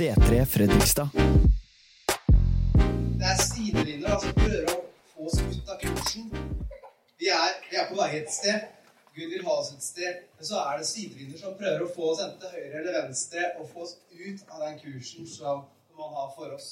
C3 Fredrikstad. Det er sidelinjer som prøver å få oss ut av kursen. Vi er, vi er på vei et sted. Gud vil ha oss et sted. Men så er det sidelinjer som prøver å få oss enten til høyre eller venstre og få oss ut av den kursen som man har for oss.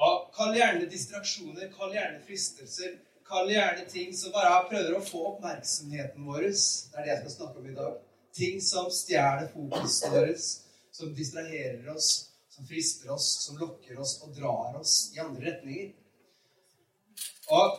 Og Kall gjerne distraksjoner, kall gjerne fristelser, kall gjerne ting som bare prøver å få oppmerksomheten vår. Det er det jeg skal snakke om i dag. Ting som stjeler fokuset vårt, som distraherer oss, som frister oss, som lokker oss og drar oss i andre retninger. Og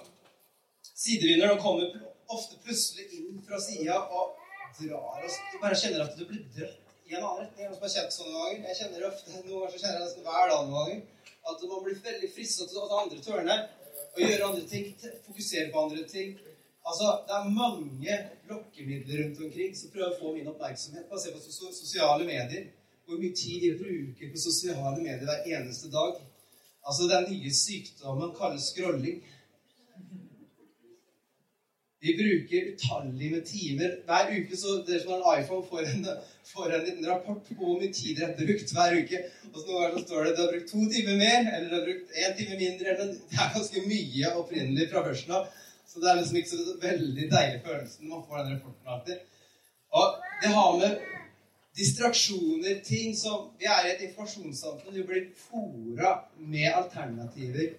sidevinderen kommer ofte plutselig inn fra sida og drar oss Du bare kjenner at du blir dratt i en annen retning. Jeg kjent sånne ganger. Jeg kjenner ofte, Noen ganger så kjenner jeg nesten hver dag noen ganger, at man blir veldig frista til å ta andre tørne og gjøre andre ting. Fokusere på andre ting. Altså, Det er mange lokkemidler rundt omkring som prøver å få min oppmerksomhet. Bare se på sosiale medier. Hvor mye tid de bruker på sosiale medier hver eneste dag. Altså, Den nye sykdommen kalles scrolling. Vi bruker utallige timer. Hver uke så dere som har en iPhone, får en, får en liten rapport på hvor mye tid dere har brukt hver uke. Og så noen ganger står det at du har brukt to timer mer, eller du har brukt én time mindre. eller Det er ganske mye opprinnelig fra førsten av. Så det er liksom ikke så veldig deilig følelse når man får den rapporten alltid. Og det har med distraksjoner, ting som Vi er i et informasjonssamfunn. Vi blir fora med alternativer,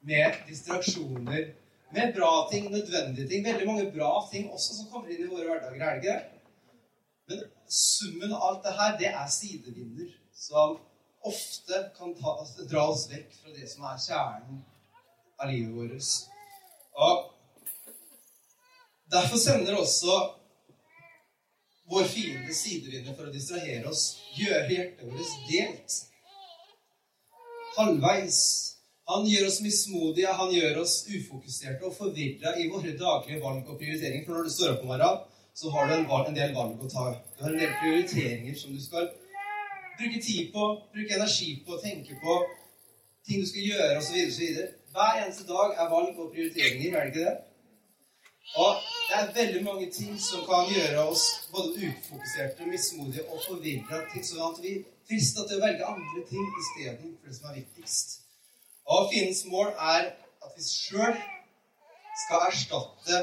med distraksjoner med bra ting, nødvendige ting. Veldig mange bra ting også som kommer inn i våre hverdager. Er det ikke det? Men summen av alt det her, det er sidevinder som ofte kan ta, dra oss vekk fra det som er kjernen av livet vårt. Og Derfor sender også vår fiende sidevinder for å distrahere oss, gjøre hjertet vårt delt. Halvveis han gjør oss mismodige, han gjør oss ufokuserte og forvirra i våre daglige valg og prioriteringer. For når du står opp om morgenen, så har du en, en, del valg å ta. Du har en del prioriteringer som du skal bruke tid på, bruke energi på, tenke på. Ting du skal gjøre, osv. Hver eneste dag er valg og prioriteringer, er det ikke det? Og det er veldig mange ting som kan gjøre oss både ufokuserte, mismodige og forvirra, sånn at vi frister til å velge andre ting istedenfor det som er viktigst. Og fiendens mål er at vi sjøl skal erstatte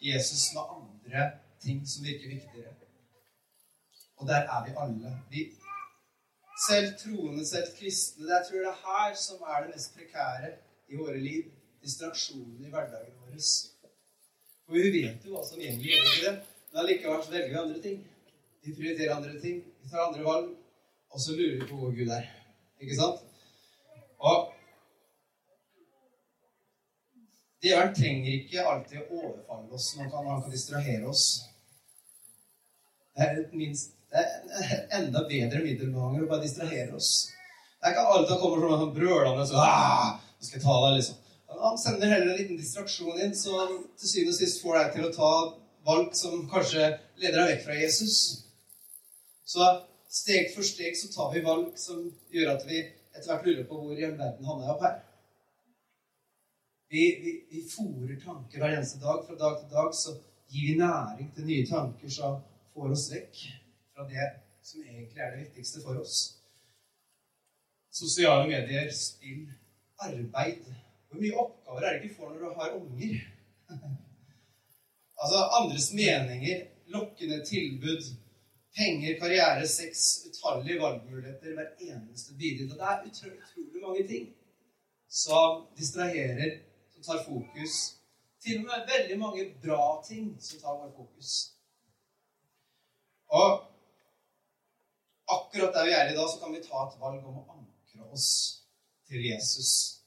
Jesus med andre ting som virker viktigere. Og der er vi alle. Vi, selv troende, selv kristne. Jeg tror det er her som er det mest prekære i våre liv. Distraksjonen i hverdagen vår. For vi vet jo hva som egentlig gjør det? Men allikevel så velger vi andre ting. Vi prioriterer andre ting. Vi tar andre valg. Og så lurer vi på hvor Gud er. Ikke sant? Og Djevelen trenger ikke alltid å overfalle oss han kan distrahere oss. Det er, et minst, det er enda bedre middel å bare distrahere oss. Det er ikke alltid han kommer sånn brølende så ah, nå skal jeg ta deg, liksom. Han sender heller en liten distraksjon inn som til syvende og sist får deg til å ta valg som kanskje leder deg vekk fra Jesus. Så steg for steg så tar vi valg som gjør at vi etter hvert lurer på hvor i all verden havner jeg opp her. Vi, vi, vi fòrer tanker hver eneste dag. Fra dag til dag så gir vi næring til nye tanker som får oss vekk fra det som egentlig er det viktigste for oss. Sosiale medier, spill, arbeid. Hvor mye oppgaver er det ikke får når du har unger? altså andres meninger, lokkende tilbud, penger, karriere, sex, utallige valgmuligheter hver eneste bidrag. Det er utrolig, utrolig mange ting som distraherer som tar fokus. Til og med veldig mange bra ting som tar vår fokus. Og akkurat der vi er i dag, så kan vi ta et valg om å ankre oss til Jesus.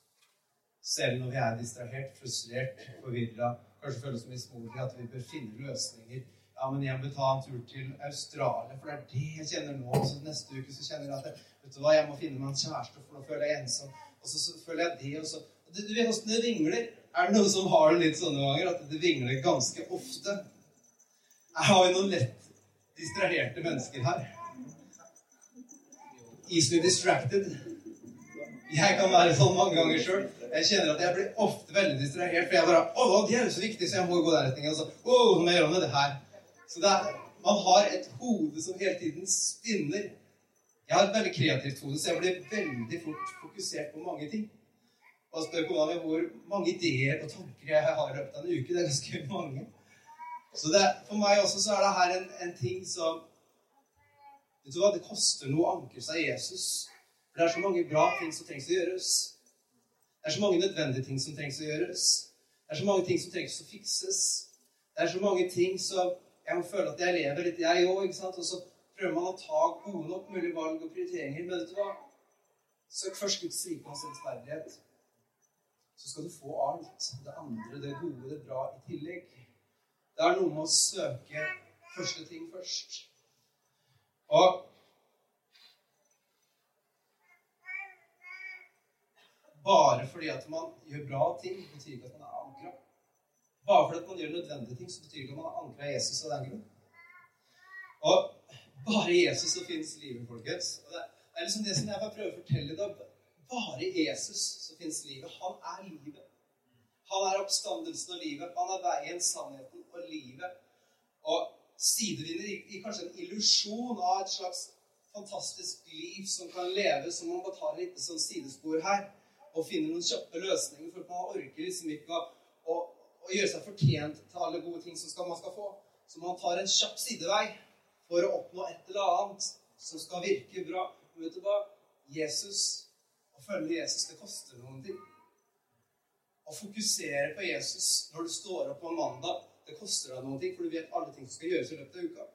Selv når vi er distrahert, frustrert, forvirra, kanskje føler oss mismodige, at vi bør finne løsninger. Ja, men jeg bør ta en tur til Australia, for det er det jeg kjenner nå. Så neste uke så kjenner jeg at jeg, vet du hva, jeg må finne meg en kjæreste, for nå føler jeg ensom. Og så, så føler jeg det, og så du, du vet åssen det vingler. Er det noen som har det litt sånne ganger, at det vingler ganske ofte? Jeg Har jo noen lett distraherte mennesker her? Easily distracted. Jeg kan være sånn mange ganger sjøl. Jeg kjenner at jeg blir ofte veldig distrahert. For jeg bare Å, det er jo så viktig, så jeg må gå der retningen. Og så Å, så må jeg gjøre med det her. Så det er, man har et hode som hele tiden spinner. Jeg har et veldig kreativt hode, så jeg blir veldig fort fokusert på mange ting. Og spør kona mi hvor mange ideer og tanker jeg har i løpet av en uke. Det er ganske mange. Så det, for meg også så er det her en, en ting som Vet du hva? Det koster noe å ankre seg Jesus. For det er så mange bra ting som trengs å gjøres. Det er så mange nødvendige ting som trengs å gjøres. Det er så mange ting som trengs å fikses. Det er så mange ting som jeg må føle at jeg lever litt, jeg òg. Og så prøver man å ta gode nok mulige valg og prioriteringer. Men vet du hva? Søk først Guds rike og hans rettferdighet. Så skal du få alt det andre, det gode, det bra i tillegg. Det er noe med å søke første ting først. Og bare fordi at man gjør bra ting, betyr ikke at man er ankra. Bare fordi at man gjør nødvendige ting, så betyr ikke at man er ankra Jesus av den grunn. Og bare Jesus så finnes livet, folkens. Og det er liksom det som jeg bare prøver å fortelle i dag. Bare Jesus så finnes livet. Han er livet. Han er oppstandelsen og livet. Han er veien, sannheten og livet. Og sidevinner i, kanskje en illusjon av et slags fantastisk liv som kan leve som om man tar et lite sånn sidespor her og finner noen kjappe løsninger, for man orker liksom ikke å, å, å gjøre seg fortjent til alle gode ting som skal, man skal få. Så man tar en kjapp sidevei for å oppnå et eller annet som skal virke bra. Vet du hva? Jesus, å følge Jesus, det koster noen ting. Å fokusere på Jesus når du står opp på mandag det koster deg noen ting, for du vet alle ting som skal gjøres i løpet av uka.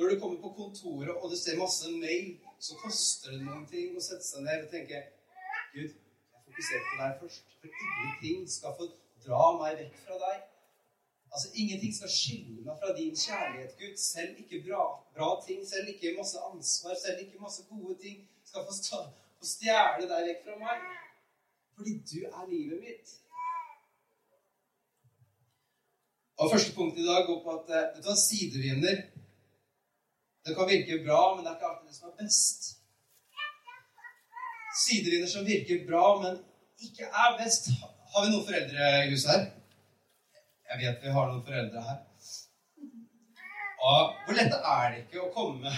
Når du kommer på kontoret og du ser masse mail, så koster det noen ting å sette seg ned og tenke Gud, jeg fokuserer på deg først. For ingenting skal få dra meg vekk fra deg. Altså, Ingenting skal skille meg fra din kjærlighet, Gud. Selv ikke bra, bra ting, selv ikke masse ansvar, selv ikke masse gode ting skal få, få stjele deg vekk fra meg. Fordi du er livet mitt. Og Første punkt i dag går på at eh, vet du hva, sidevinder Det kan virke bra, men det er ikke alltid det som er best. Sidevinder som virker bra, men ikke er best. Har vi noen foreldre i huset her? Jeg vet vi har noen foreldre her. Og hvor lett er det ikke å komme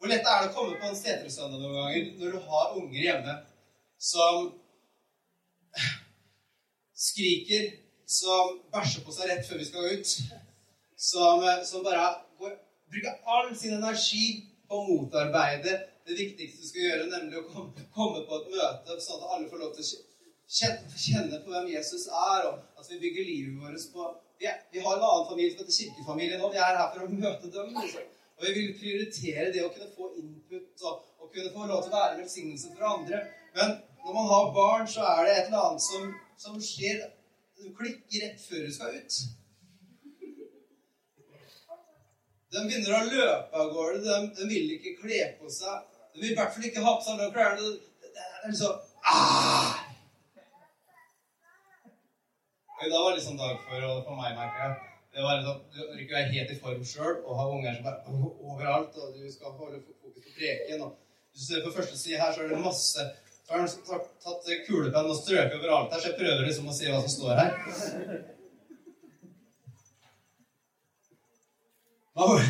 Hvor lett er det å komme på en setersøndag noen ganger når du har unger hjemme som skriker som bæsjer på seg rett før vi skal ut. Som, som bare går, bruker all sin energi på å motarbeide det viktigste du skal gjøre, nemlig å komme, på et møte, sånn at alle får lov til å kjenne, på hvem Jesus er, og at vi bygger livet vårt på vi, har en annen familie som heter kirkefamilie nå. Vi er her for å møte dem. Liksom. Og vi vil prioritere det å kunne få input og, og kunne få lov til å være velsignelse for andre. Men når man har barn, så er det et eller annet som, som skjer du klikker rett før du skal ut. De begynner å løpe av gårde. De, de, vil ikke kle på seg. De vil i hvert fall ikke ha på seg noen klær. Det er liksom ah! I var det sånn dag for, for meg, merker jeg. Det var liksom, Du ikke være helt i form sjøl og ha unger som er overalt, og du skal holde fokus på preken. og du ser på første side her, så er det masse så har han tatt kulepenn og strøket overalt her, så jeg prøver liksom å si hva som står her. Man,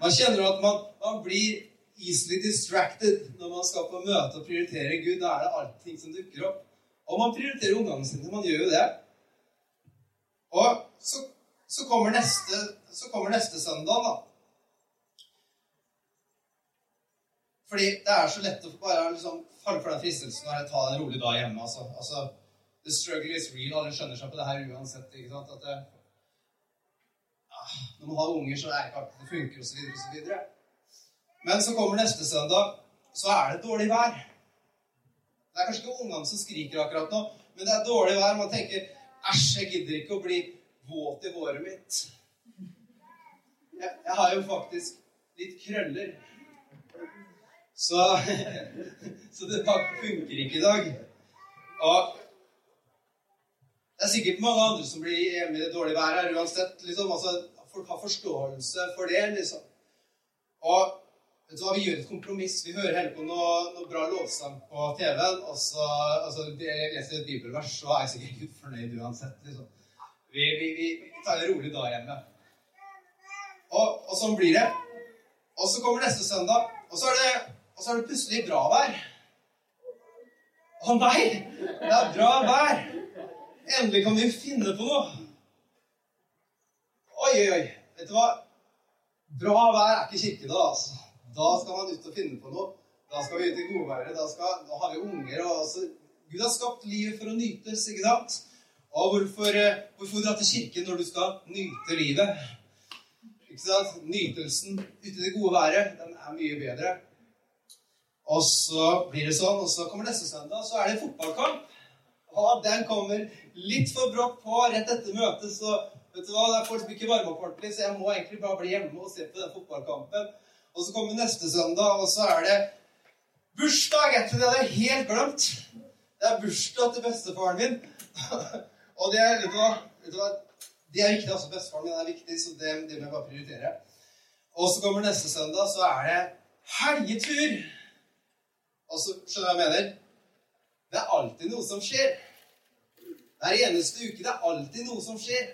man kjenner at man, man, blir easily distracted når man skal på møte og prioritere Gud. Da er det allting som dukker opp. Og man prioriterer ungene sine. Man gjør jo det. Og så, så, kommer, neste, så kommer neste søndag, da. Fordi det er så lett å bare liksom falle for den fristelsen og ta en rolig dag hjemme. Altså, altså, the struggle is real. Alle skjønner seg på det her uansett. ikke sant? At det, ja, når man har unger, så er det ikke alltid det funker, osv. Men så kommer neste søndag, så er det dårlig vær. Det er kanskje ikke ungene som skriker akkurat nå, men det er dårlig vær. Man tenker 'æsj, jeg gidder ikke å bli våt i håret mitt'. Jeg, jeg har jo faktisk litt krøller. Så, så det funker ikke i dag. Og det er sikkert mange andre som blir hjemme i det dårlige været uansett. Liksom. Altså, folk har forståelse for det, liksom. Og hva, vi gjør et kompromiss. Vi hører heller på noe, noe bra lovsang på TV-en, og så altså, leser et bibelvers, så er jeg sikkert ikke fornøyd uansett. Liksom. Vi, vi, vi, tar en rolig dag hjemme. Og, og sånn blir det. Og så kommer neste søndag, og så er det, så er det plutselig bra vær. Å nei! Det er bra vær! Endelig kan vi finne på noe. Oi, oi, oi. Vet du hva? Bra vær er ikke kirke da, altså. Da skal man ut og finne på noe. Da skal vi ut i godværet. Da, da har vi unger. og altså, Gud har skapt livet for å nytes, ikke sant? Og hvorfor, eh, hvorfor dra til kirken når du skal nyte livet? Ikke sant? Nytelsen ute i det gode været, den er mye bedre. Og så blir det sånn, og så kommer neste søndag, så er det fotballkamp. Og den kommer litt for brått på rett etter møtet, så vet du hva, det er folk som ikke varmer opp ordentlig, så jeg må egentlig bare bli hjemme og se på den fotballkampen. Og så kommer neste søndag, og så er det bursdag etter det. hadde jeg helt glemt. Det er bursdag til bestefaren min. og det er, vet du hva, vet du hva det er viktig. altså Bestefaren min er viktig, så det, det må jeg bare prioritere. Og så kommer neste søndag, så er det helgetur. Og så skjønner du hva jeg mener? Det er alltid noe som skjer. Hver eneste uke. Det er alltid noe som skjer.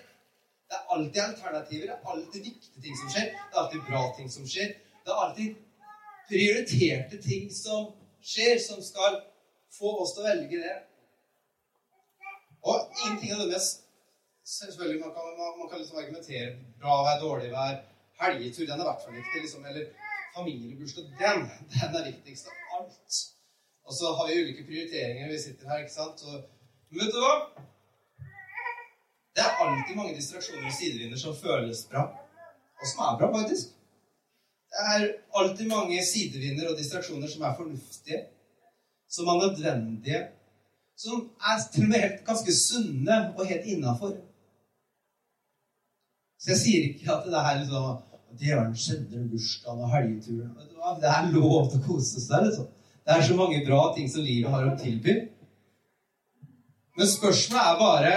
Det er alltid alternativer. Det er alltid viktige ting som skjer. Det er alltid bra ting som skjer. Det er alltid prioriterte ting som skjer, som skal få oss til å velge det. Og ingenting av det mest Selvfølgelig, man kan, man, man kan liksom argumentere bra vær, dårlig vær, helgetur, den er i hvert fall viktig. Liksom, eller familiebursdag, den, den er viktigst av alt. Og så har vi ulike prioriteringer vi sitter her, ikke sant. Og, vet du hva? Det er alltid mange distraksjoner og sidevinder som føles bra, og som er bra, faktisk. Det er alltid mange sidevinder og distraksjoner som er fornuftige, som er nødvendige, som er til og med helt ganske sunne og helt innafor. Så jeg sier ikke at det er liksom Djevelen skjedde bursdagen og helgeturen. Det er lov til å kose seg. liksom. Det er så mange bra ting som livet har å tilby. Men spørsmålet er bare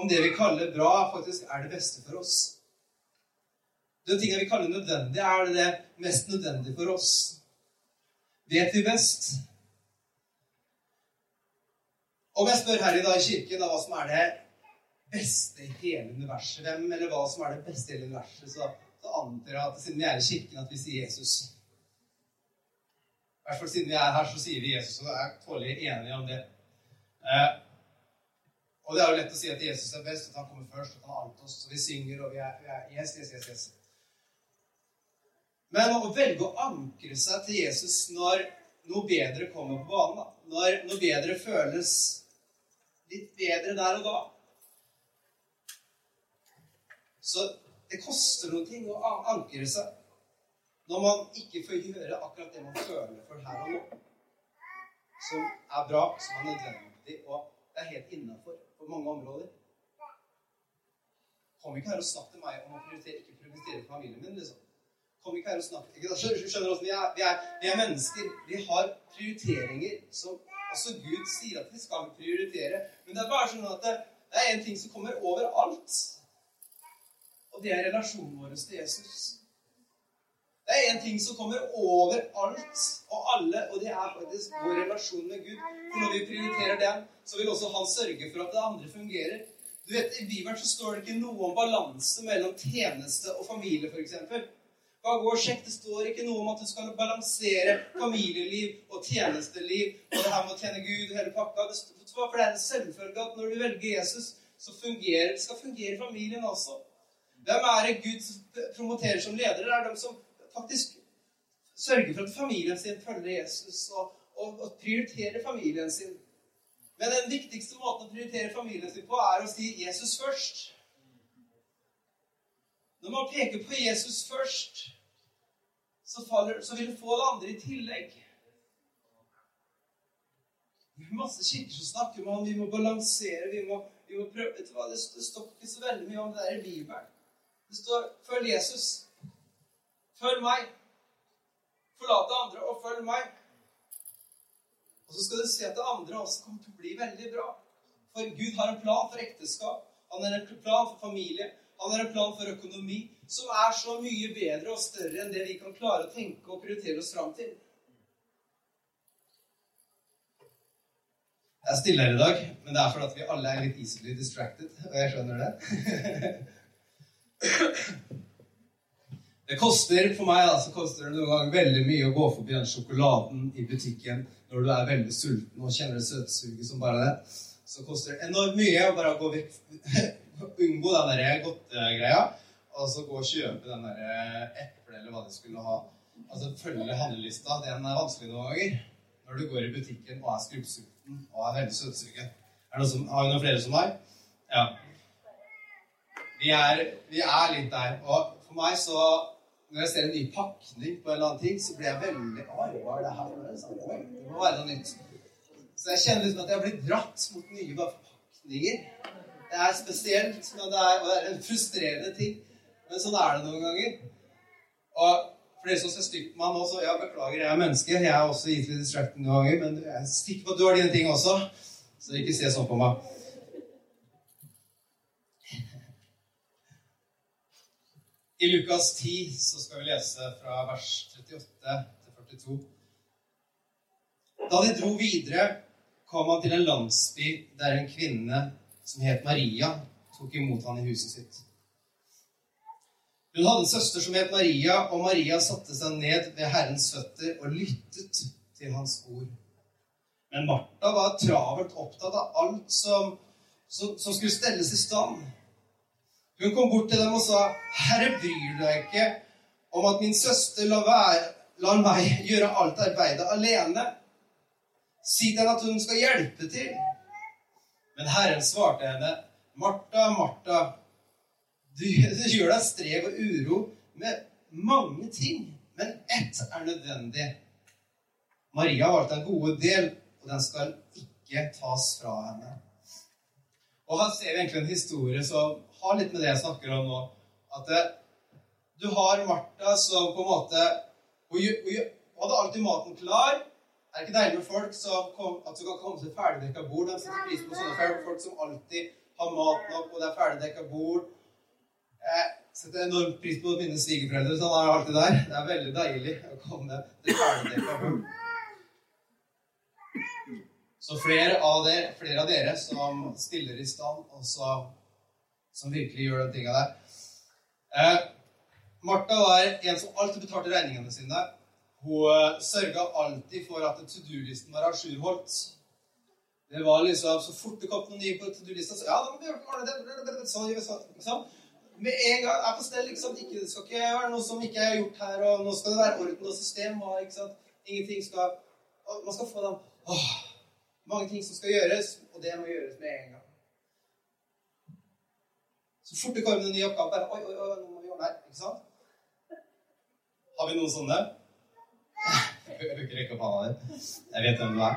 om det vi kaller bra, faktisk er det beste for oss. Den tingene vi kaller nødvendig, er det mest nødvendige for oss. Vet vi best? Om jeg spør her i dag i kirken da, hva som er det beste i hele universet, hvem eller hva som er det beste i hele universet, så, så antar jeg at siden vi er i kirken, at vi sier Jesus. I hvert fall siden vi er her, så sier vi Jesus, og jeg er tålelig enig om det. Eh, og det er jo lett å si at Jesus er best, at han kommer først, at han har alt oss, og vi synger, og vi er, vi er yes, yes, yes, yes. Men å velge å ankre seg til Jesus når noe bedre kommer på banen, når noe bedre føles litt bedre der og da så det koster noen ting å ankre seg når man ikke får gjøre akkurat det man føler for her og nå. Som er bra, som er nødvendig, og det er helt innafor på mange områder. Kom ikke her og snakk til meg om å prioritere, ikke prioritere familien min, liksom. Kom ikke her og snakk ikke, skjønner også, vi er, vi, er, vi er mennesker. Vi har prioriteringer som også Gud sier at vi skal prioritere. Men det er bare sånn at det, det er en ting som kommer overalt. Og det er relasjonen vår til Jesus. Det er en ting som kommer over alt og alle, og det er faktisk vår relasjon med Gud. For når vi prioriterer den, så vil også Han sørge for at det andre fungerer. Du vet, I Bibelen så står det ikke noe om balanse mellom tjeneste og familie, f.eks. Bare gå sjekk. Det står ikke noe om at du skal balansere familieliv og tjenesteliv og det her med å tjene Gud og hele pakka. For det er en selvfølge at når du velger Jesus, så fungerer, skal fungere familien også. Hvem er det Gud promoterer som ledere? Det er de som faktisk sørger for at familien sin følger Jesus og, og, og prioriterer familien sin. Men den viktigste måten å prioritere familien sin på, er å si Jesus først. Når man peker på Jesus først, så, faller, så vil du få det andre i tillegg. Det er masse kirker som snakker om at vi må balansere, vi må, vi må prøve Det står ikke så veldig mye om det der i Bibelen. Det står 'følg Jesus'. Følg meg. Forlat det andre og følg meg. Og så skal du se at det andre også kommer til å bli veldig bra. For Gud har en plan for ekteskap. Han har en plan for familie. Han har en plan for økonomi som er så mye bedre og større enn det vi kan klare å tenke og prioritere oss fram til. Jeg er stille her i dag, men det er fordi vi alle er litt easily distracted. Og jeg skjønner det. Det koster for meg altså, koster det noen ganger veldig mye å gå forbi den sjokoladen i butikken når du er veldig sulten og kjenner det søtsuget som bare det. Så koster det enormt mye å bare gå vekk, unngå den godtegreia, og så gå og kjøpe den der eple eller hva de skulle ha. Altså følge handlelista. Den er vanskelig noen ganger når du går i butikken og er skrubbsulten og er veldig søtsugen. Er det som, har vi noen flere som har? Ja. Vi er, vi er litt der. Og for meg så Når jeg ser en ny pakning på en eller annen ting, så blir jeg veldig Oi, hva er det her? Det må være noe nytt. Så jeg kjenner liksom at jeg blir dratt mot nye pakninger. Det er spesielt, men det er, og det er en frustrerende ting. Men sånn er det noen ganger. Og for dere som ser stygt på meg nå, så ja, beklager, jeg er menneske. Jeg er også easily distracted noen ganger, men jeg er sikker på at du har dine ting også. Så ikke se sånn på meg. I Lukas 10 så skal vi lese fra vers 38 til 42. Da de dro videre, kom han til en landsby der en kvinne som het Maria, tok imot han i huset sitt. Hun hadde en søster som het Maria, og Maria satte seg ned ved Herrens føtter og lyttet til hans ord. Men Martha var travelt opptatt av alt som, som, som skulle stelles i stand. Hun kom bort til dem og sa, 'Herre, bryr du deg ikke om at min søster lar, være, lar meg gjøre alt arbeidet alene?' 'Si til henne at hun skal hjelpe til.' Men Herren svarte henne, 'Martha, Martha, du, du gjør deg strev og uro med mange ting, men ett er nødvendig.' Maria valgte en gode del, og den skal ikke tas fra henne. Og her ser vi egentlig en historie som har litt med det jeg snakker om nå. At eh, du har Martha som på en måte Hun, hun, hadde alltid maten klar. Er det ikke deilig med folk som kom, at du kan komme til ferdigdekka bord? De setter pris på sånne folk som alltid har mat nok, og det er ferdigdekka bord. Jeg setter enormt pris på mine svigerforeldre. Sånn er alltid der. Det er veldig deilig å komme til ferdigdekka bord. Så flere av, dere, flere av dere som stiller i stand, og som virkelig gjør de tinga der. Eh, Martha var en som alltid betalte regningene sine. Hun eh, sørga alltid for at to do-listen var ajourholdt. Det var liksom, Så fort det kom noen nye på to do-lista, så ja, da må vi gjøre det, sånn, liksom. Med en gang er på stell. Liksom, ikke, det skal ikke være noe som ikke er gjort her, og nå skal det være orden og system. ikke sant? Ingenting skal Man skal få dem åh, Mange ting som skal gjøres, og det må gjøres med en gang. Så fort det kommer en ny oppgave bare, Oi, oi, oi, nå må vi gjøre der. Ikke sant? Har vi noen sånne? Jeg bør ikke rekke opp hånda di. Jeg vet hvem du er.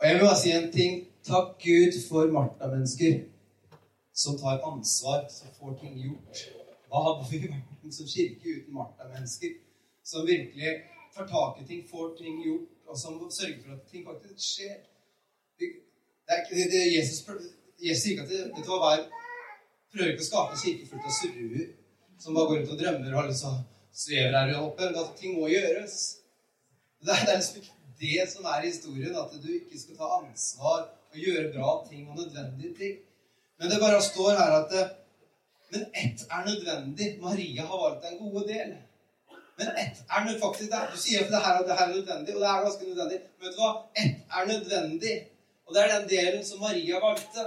Og jeg vil bare si en ting. Takk Gud for Martha-mennesker som tar ansvar, som får ting gjort. Hva hadde vi vært som kirke uten Martha-mennesker? Som virkelig tar tak i ting, får ting gjort, og som sørger for at ting faktisk skjer. Det er ikke det Jesus, Jesus sier ikke at det, vet du hva, prøver ikke å skape en kirke fullt av surruer som bare går rundt og drømmer og liksom svever her oppe. At ting må gjøres. Det er, det er en det som er historien, at du ikke skal ta ansvar og gjøre bra ting og nødvendige ting. Men det bare står her at Men ett er nødvendig. Maria har valgt en gode del. Men ett er faktisk det. Du sier at det her, det her er nødvendig, og det er ganske nødvendig. Men vet du hva? Ett er nødvendig. Og det er den delen som Maria valgte.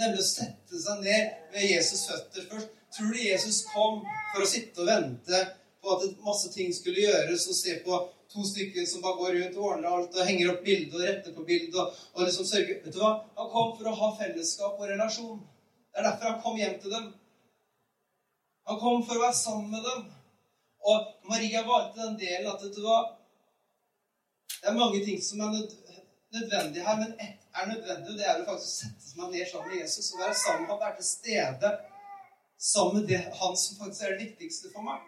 Nemlig å sette seg ned ved Jesus' føtter først. Tror du Jesus kom for å sitte og vente på at masse ting skulle gjøres, og se på to stykker som bare går rundt og ordner alt og henger opp bilde og retter på bilde og, og liksom sørger Vet du hva? Han kom for å ha fellesskap og relasjon. Det er derfor han kom hjem til dem. Han kom for å være sammen med dem. Og Maria valgte den delen at vet du hva Det er mange ting som er nødvendig her, men ett er nødvendig, og det er å faktisk sette seg ned sammen med Jesus og være sammen med ham, være til stede sammen med det, han som faktisk er det viktigste for meg.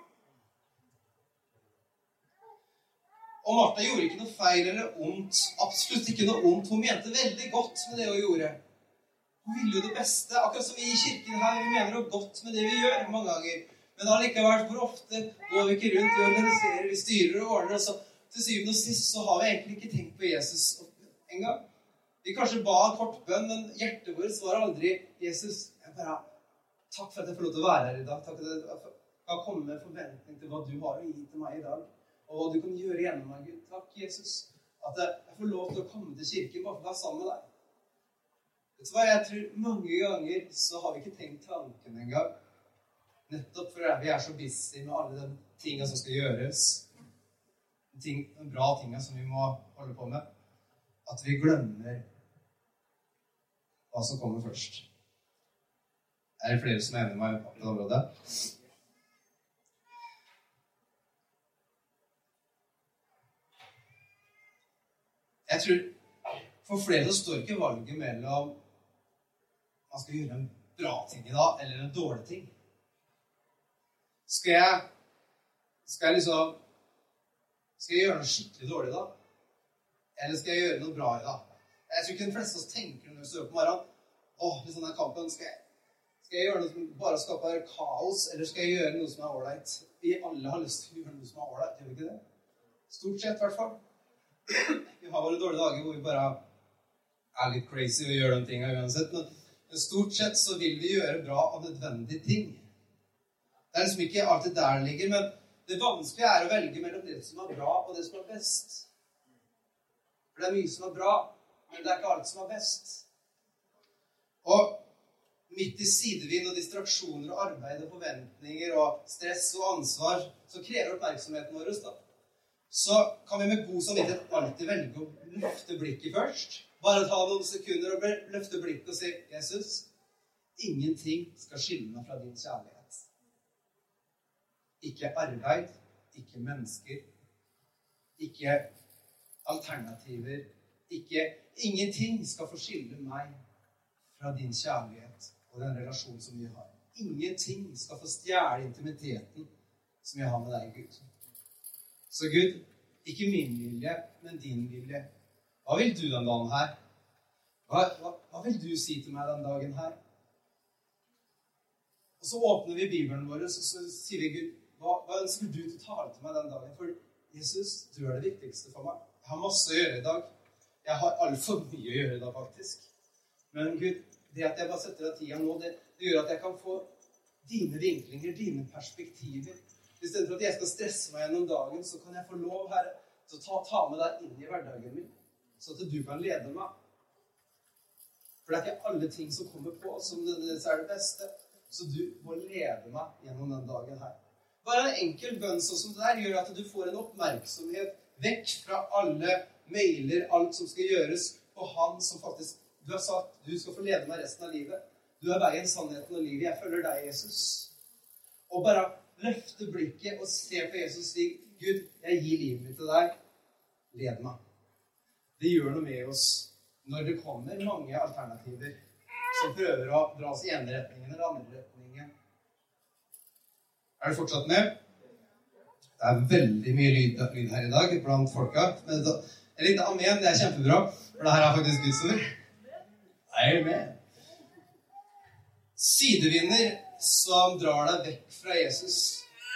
Og Martha gjorde ikke noe feil eller ondt. Absolutt ikke noe ondt. Hun mente veldig godt med det hun gjorde. Hun ville jo det beste. Akkurat som vi i kirken her. Vi mener noe godt med det vi gjør mange ganger. Men allikevel, hvor ofte går vi ikke rundt, vi organiserer, vi styrer og ordner, så til syvende og sist så har vi egentlig ikke tenkt på Jesus en gang. Vi kanskje ba en kort bønn, men hjertet vårt var aldri 'Jesus, jeg bare, takk for at jeg får lov til å være her i dag.' Takk for at jeg kan komme med forventning til hva du har å gi til meg i dag, og hva du kan gjøre gjennom meg, Gud. Takk, Jesus, at jeg får lov til å komme til kirken bare for å være sammen med deg. Vet du hva, Jeg tror mange ganger så har vi ikke tenkt tanken engang. Nettopp fordi vi er så busy med alle de tinga som skal gjøres. De, de bra tinga som vi må holde på med. At vi glemmer hva som kommer først. Er det flere som er enig med meg på det området? Jeg tror for flere så står ikke valget mellom man skal gjøre en bra ting i dag eller en dårlig ting. Skal jeg, skal jeg liksom Skal jeg gjøre noe skikkelig dårlig i dag? Eller skal jeg gjøre noe bra i dag? Jeg tror ikke de fleste av oss tenker når vi står opp om morgenen Åh, hvis denne kampen, skal jeg, skal jeg gjøre noe som bare skaper kaos, eller skal jeg gjøre noe som er ålreit? Vi alle har lyst til å gjøre noe som er ålreit, gjør vi ikke det? Stort sett, i hvert fall. Vi har våre dårlige dager hvor vi bare er litt crazy og gjør de tinga uansett. Men stort sett så vil vi gjøre bra og nødvendige ting. Det er liksom ikke alltid der det ligger, men det vanskelige er å velge mellom det som er bra, og det som er best. For det er mye som er bra, men det er ikke alt som er best. Og midt i sidevind og distraksjoner og arbeid og forventninger og stress og ansvar så krever oppmerksomheten vår da. Så kan vi med god samvittighet alltid velge å løfte blikket først. Bare ta noen sekunder og løfte blikket og si 'Jesus, ingenting skal skille meg fra din kjærlighet'. Ikke arbeid, ikke mennesker, ikke alternativer. Ikke Ingenting skal få skille meg fra din kjærlighet og den relasjonen som vi har. Ingenting skal få stjele intimiteten som jeg har med deg, Gud. Så Gud, ikke min vilje, men din vilje. Hva vil du den dagen her? Hva, hva, hva vil du si til meg den dagen her? Og Så åpner vi Bibelen vår, og så, så sier vi Gud, hva, hva ønsker du til å tale til meg den dagen? For Jesus, du er det viktigste for meg. Jeg har masse å gjøre i dag. Jeg har altfor mye å gjøre i dag, faktisk. Men Gud, det at jeg bare setter av tida nå, det, det, gjør at jeg kan få dine vinklinger, dine perspektiver. Istedenfor at jeg skal stresse meg gjennom dagen, så kan jeg få lov, Herre, til å ta, ta med deg inn i hverdagen min, så at du kan lede meg. For det er ikke alle ting som kommer på, som nødvendigvis er det beste. Så du må lede meg gjennom den dagen her. Bare en enkel bønn sånn som det der gjør at du får en oppmerksomhet vekk fra alle mailer, alt som skal gjøres, på Han som faktisk Du har sagt du skal få lede meg resten av livet. Du er veien, sannheten og livet. Jeg følger deg, Jesus. Og bare løfte blikket og se på Jesus og si Gud, jeg gir livet mitt til deg. Led meg. Det gjør noe med oss når det kommer mange alternativer som prøver å dra oss i ene retningen eller andre retningen. Er du fortsatt med? Det er veldig mye lyd, lyd her i dag blant folka. Men da, en liten amen, det er kjempebra, for det her er faktisk Guds ord. Amen. Sidevinder som drar deg vekk fra Jesus.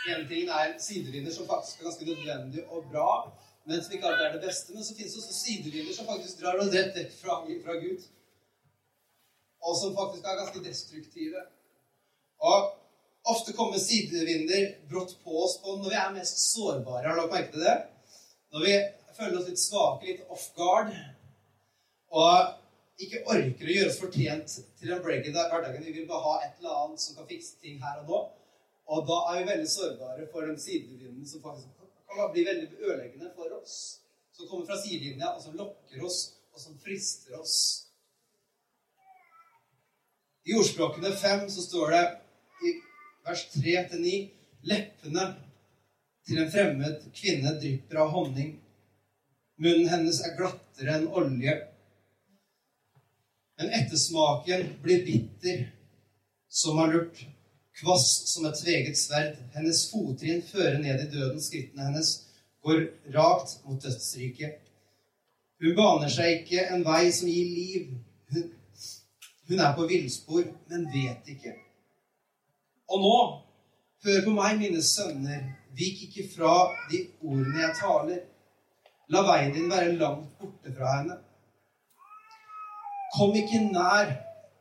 Ene tingen er sidevinder som faktisk er ganske nødvendig og bra, men som ikke alltid er det beste. Men så finnes det også sidevinder som faktisk drar deg rett vekk fra, fra Gud. Og som faktisk er ganske destruktive. Og ofte kommer sidevinder brått på oss på når vi er mest sårbare. Har dere merket det? Når vi føler oss litt svake, litt off guard, og ikke orker å gjøre oss fortjent til en break i hverdagen. Vi vil bare ha et eller annet som kan fikse ting her og nå. Og da er vi veldig sårbare for de sidevindene som faktisk kan bli veldig ødeleggende for oss. Som kommer fra sidelinja, og som lokker oss, og som frister oss. I ordspråkene fem så står det i vers 3-9 Leppene til en fremmed kvinne drypper av honning, Munnen hennes er glattere enn olje. Men ettersmaken blir bitter som har lurt, kvass som et tveget sverd. Hennes fottrinn fører ned i døden. Skrittene hennes går rakt mot dødsriket. Hun baner seg ikke en vei som gir liv. Hun, hun er på villspor, men vet ikke. Og nå, hør på meg, mine sønner, vik ikke fra de ordene jeg taler. La veien din være langt borte fra henne. Kom ikke nær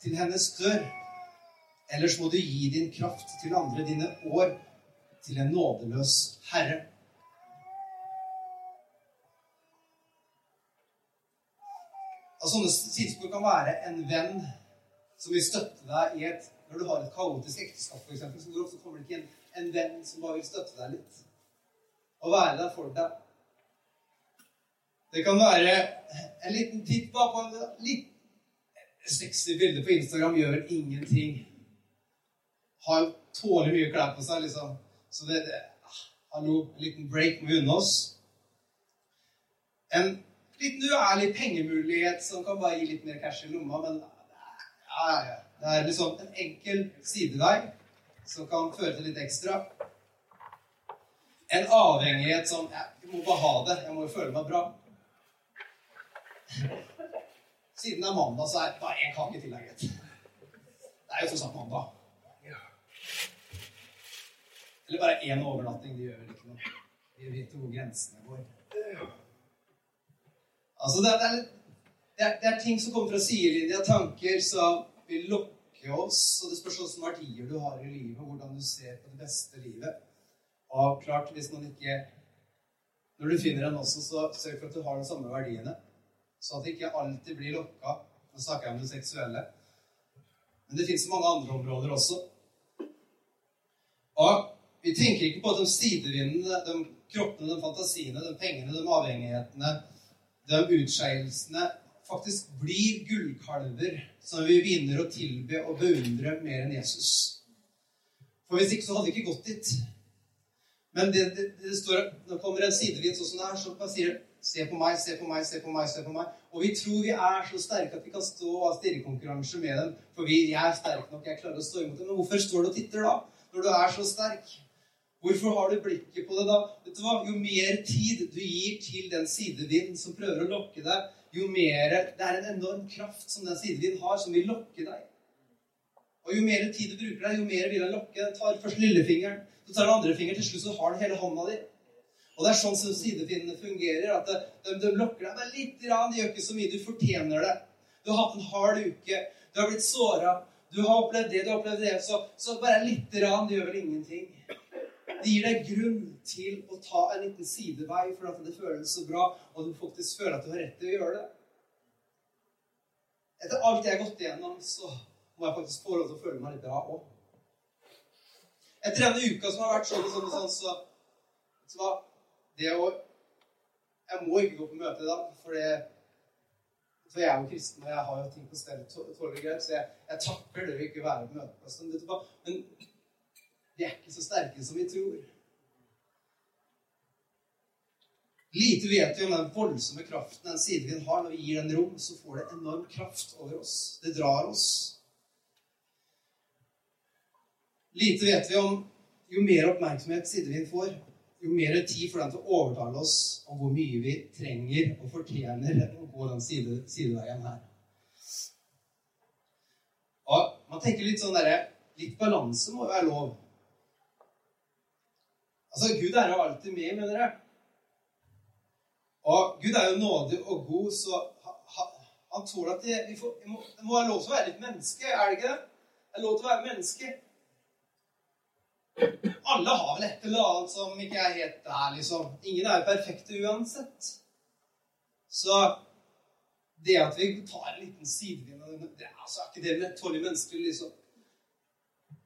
til hennes dør, ellers må du gi din kraft til andre, dine år, til en nådeløs herre. Og sånne sidespor kan være en venn som vil støtte deg i et Når du har et kaotisk ekteskap, f.eks., så hvor ofte kommer det ikke en, en venn som bare vil støtte deg litt? Og være der for deg. Det kan være en liten titt på en 60 bilder på Instagram gjør ingenting. Har tålelig mye klær på seg, liksom. Så det, det ah, Hallo, en liten break må vi unne oss. En liten uærlig pengemulighet som kan bare gi litt mer cash i lomma, men ja, ja, ja. Det er liksom en enkel sidevei som kan føre til litt ekstra. En avhengighet som Jeg må bare ha det. Jeg må jo føle meg bra. Siden det er mandag, så er det bare én kake til, gitt. Det er jo tross alt mandag. Eller bare én overnatting. Det gjør vel ikke noe. Vi vet hvor grensene går. Altså, det er, det, er, det er, ting som kommer fra sidelinja, tanker som vil lokke oss. Og det spørs hvilke verdier du har i livet, hvordan du ser på det beste livet. Og klart, hvis man ikke Når du finner en også, så sørg for at du har de samme verdiene. Så at det ikke alltid blir lokka. Nå snakker jeg om det seksuelle. Men det fins mange andre områder også. Og vi tenker ikke på de sidevindene, de kroppene, de fantasiene, de pengene, de avhengighetene, de utskeielsene faktisk blir gullkalver som vi vinner å tilbe og beundre mer enn Jesus. For hvis ikke så hadde vi ikke gått dit. Men det, det, det står, når det kommer en sidevind sånn som det er, så sier Se på meg, se på meg, se på meg. se på meg. Og vi tror vi er så sterke at vi kan stå og ha stirrekonkurranse med dem. For vi, jeg er sterk nok, jeg klarer å stå imot dem. Men hvorfor står du og titter da? Når du er så sterk? Hvorfor har du blikket på det da? Vet du hva? Jo mer tid du gir til den sidevinden som prøver å lokke deg, jo mer Det er en enorm kraft som den sidevinden har, som vil lokke deg. Og jo mer tid du bruker deg, jo mer vil han lokke. Tar først lillefingeren, så tar den andre fingeren, til slutt så har han hele hånda di. Og det er sånn som sidefinnene fungerer. at de, de lokker deg bare litt. Rann, de gjør ikke så mye. Du fortjener det. Du har hatt en hard uke. Du har blitt såra. Du har opplevd det, du har opplevd det. Så, så bare litt rann, det gjør vel ingenting. Det gir deg grunn til å ta en liten sidevei for at det føles så bra, og du faktisk føler at du har rett til å gjøre det. Etter alt jeg har gått igjennom, så må jeg faktisk få lov til å føle meg litt bra òg. Etter denne uka som har vært sånn og sånn, og sånn så, så det å Jeg må ikke gå på møte i dag, for, det, for jeg er jo kristen, og jeg har jo ting på stell tålelig greit, så jeg, jeg takler det å ikke være på møteplassen. Men vi er ikke så sterke som vi tror. Lite vet vi om den voldsomme kraften den sidevind har. Når vi gir den rom, så får det enorm kraft over oss. Det drar oss. Lite vet vi om jo mer oppmerksomhet sidevind får, jo mer tid får den til å overtale oss om hvor mye vi trenger og fortjener å gå den side, sideveien her. Og man tenker litt sånn derre Litt balanse må jo være lov. Altså, Gud er jo alltid med, mener jeg. Og Gud er jo nådig og god, så han tåler at det, vi får, må, det må være lov til å være litt menneske, er det ikke det? Det er lov til å være menneske. Alle har vel et eller annet som ikke er helt der, liksom. Ingen er jo perfekte uansett. Så det at vi tar en liten sidevind det er, altså, ikke det med tolv mennesker, liksom.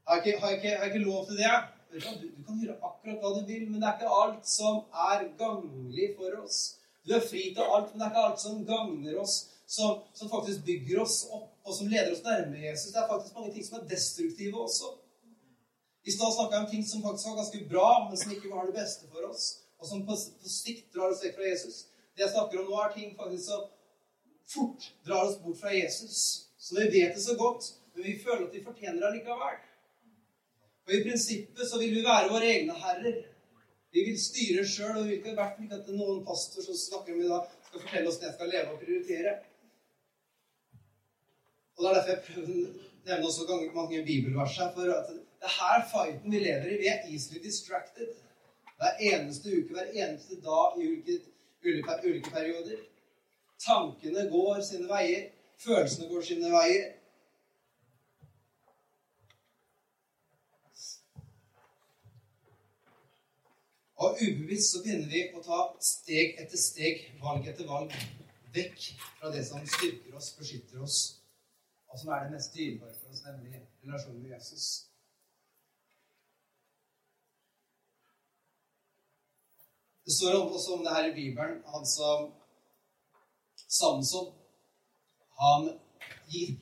Har jeg, ikke, har, jeg ikke, har jeg ikke lov til det? Du, du kan gjøre akkurat hva du vil, men det er ikke alt som er gagnlig for oss. Du er fri til alt, men det er ikke alt som gagner oss, som, som faktisk bygger oss opp, og som leder oss nærmere Jesus. Det er faktisk mange ting som er destruktive også. I stad snakka jeg om ting som faktisk var ganske bra, men som ikke var det beste for oss. Og som på, på sikt drar oss vekk fra Jesus. Det jeg snakker om nå, er ting faktisk som fort drar oss bort fra Jesus. Så vi vet det så godt, men vi føler at vi fortjener det likevel. Og i prinsippet så vil vi være våre egne herrer. Vi vil styre sjøl, og vi vil ikke vært ikke at noen pastor som snakker om i dag, skal fortelle oss hvordan jeg skal leve og prioritere. Og Det er derfor jeg prøver å nevne også mange bibelvers her. for at det er her fighten vi lever i. Vi er easily distracted. Hver eneste uke, hver eneste dag i ulike, ulike, ulike perioder. Tankene går sine veier. Følelsene går sine veier. Og ubevisst så begynner vi å ta steg etter steg, valg etter valg, vekk fra det som styrker oss, beskytter oss, og som er det mest dyrebare for oss, nemlig relasjonen med Jesus. Det står også om det her i Bibelen. Han som Samson han gikk,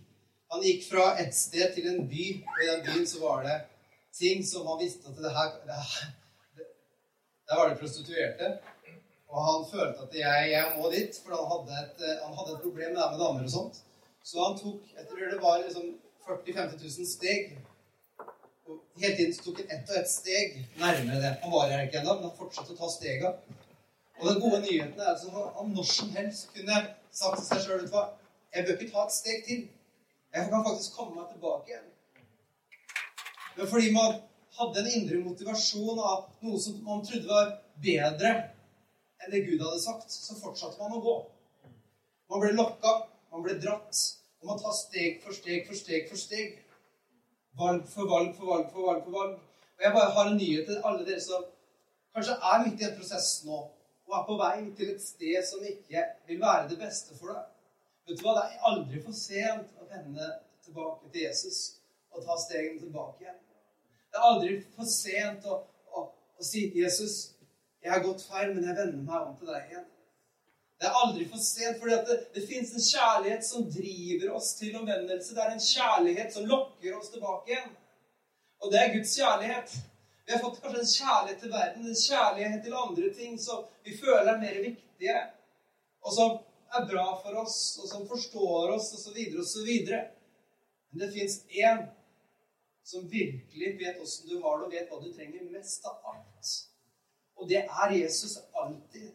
han gikk fra et sted til en by, og i den byen så var det ting som han visste at det her, det Der var det prostituerte. Og han følte at jeg, jeg må dit, for han hadde, et, han hadde et problem med det med damer og sånt. Så han tok jeg tror det var liksom 40 000-50 000 steg. Hele tiden tok han ett og ett steg nærmere det. Han var her ikke ennå, men han fortsatte å ta stega. Og den gode nyheten er at han når som helst kunne sagt til seg sjøl jeg bør ikke ta et steg til. Jeg kan faktisk komme meg tilbake igjen. Men fordi man hadde en indre motivasjon av noe som man trodde var bedre enn det Gud hadde sagt, så fortsatte man å gå. Man ble lokka, man ble dratt, og man tar steg for steg for steg for steg. Valg for valg for valg for valg. for valg. Og Jeg bare har en nyhet til alle dere som kanskje er midt i en prosess nå, og er på vei til et sted som ikke vil være det beste for deg. Vet du hva? Det er aldri for sent å vende tilbake til Jesus og ta stegene tilbake igjen. Det er aldri for sent å, å, å si 'Jesus, jeg har gått feil, men jeg vender meg om til deg igjen'. Det er aldri for sent, for det, det fins en kjærlighet som driver oss til omvendelse. Det er en kjærlighet som lokker oss tilbake igjen. Og det er Guds kjærlighet. Vi har fått kanskje en kjærlighet til verden, en kjærlighet til andre ting som vi føler er mer viktige, og som er bra for oss, og som forstår oss, osv., osv. Men det fins én som virkelig vet åssen du har det, og vet hva du trenger mest av alt. Og det er Jesus alltid.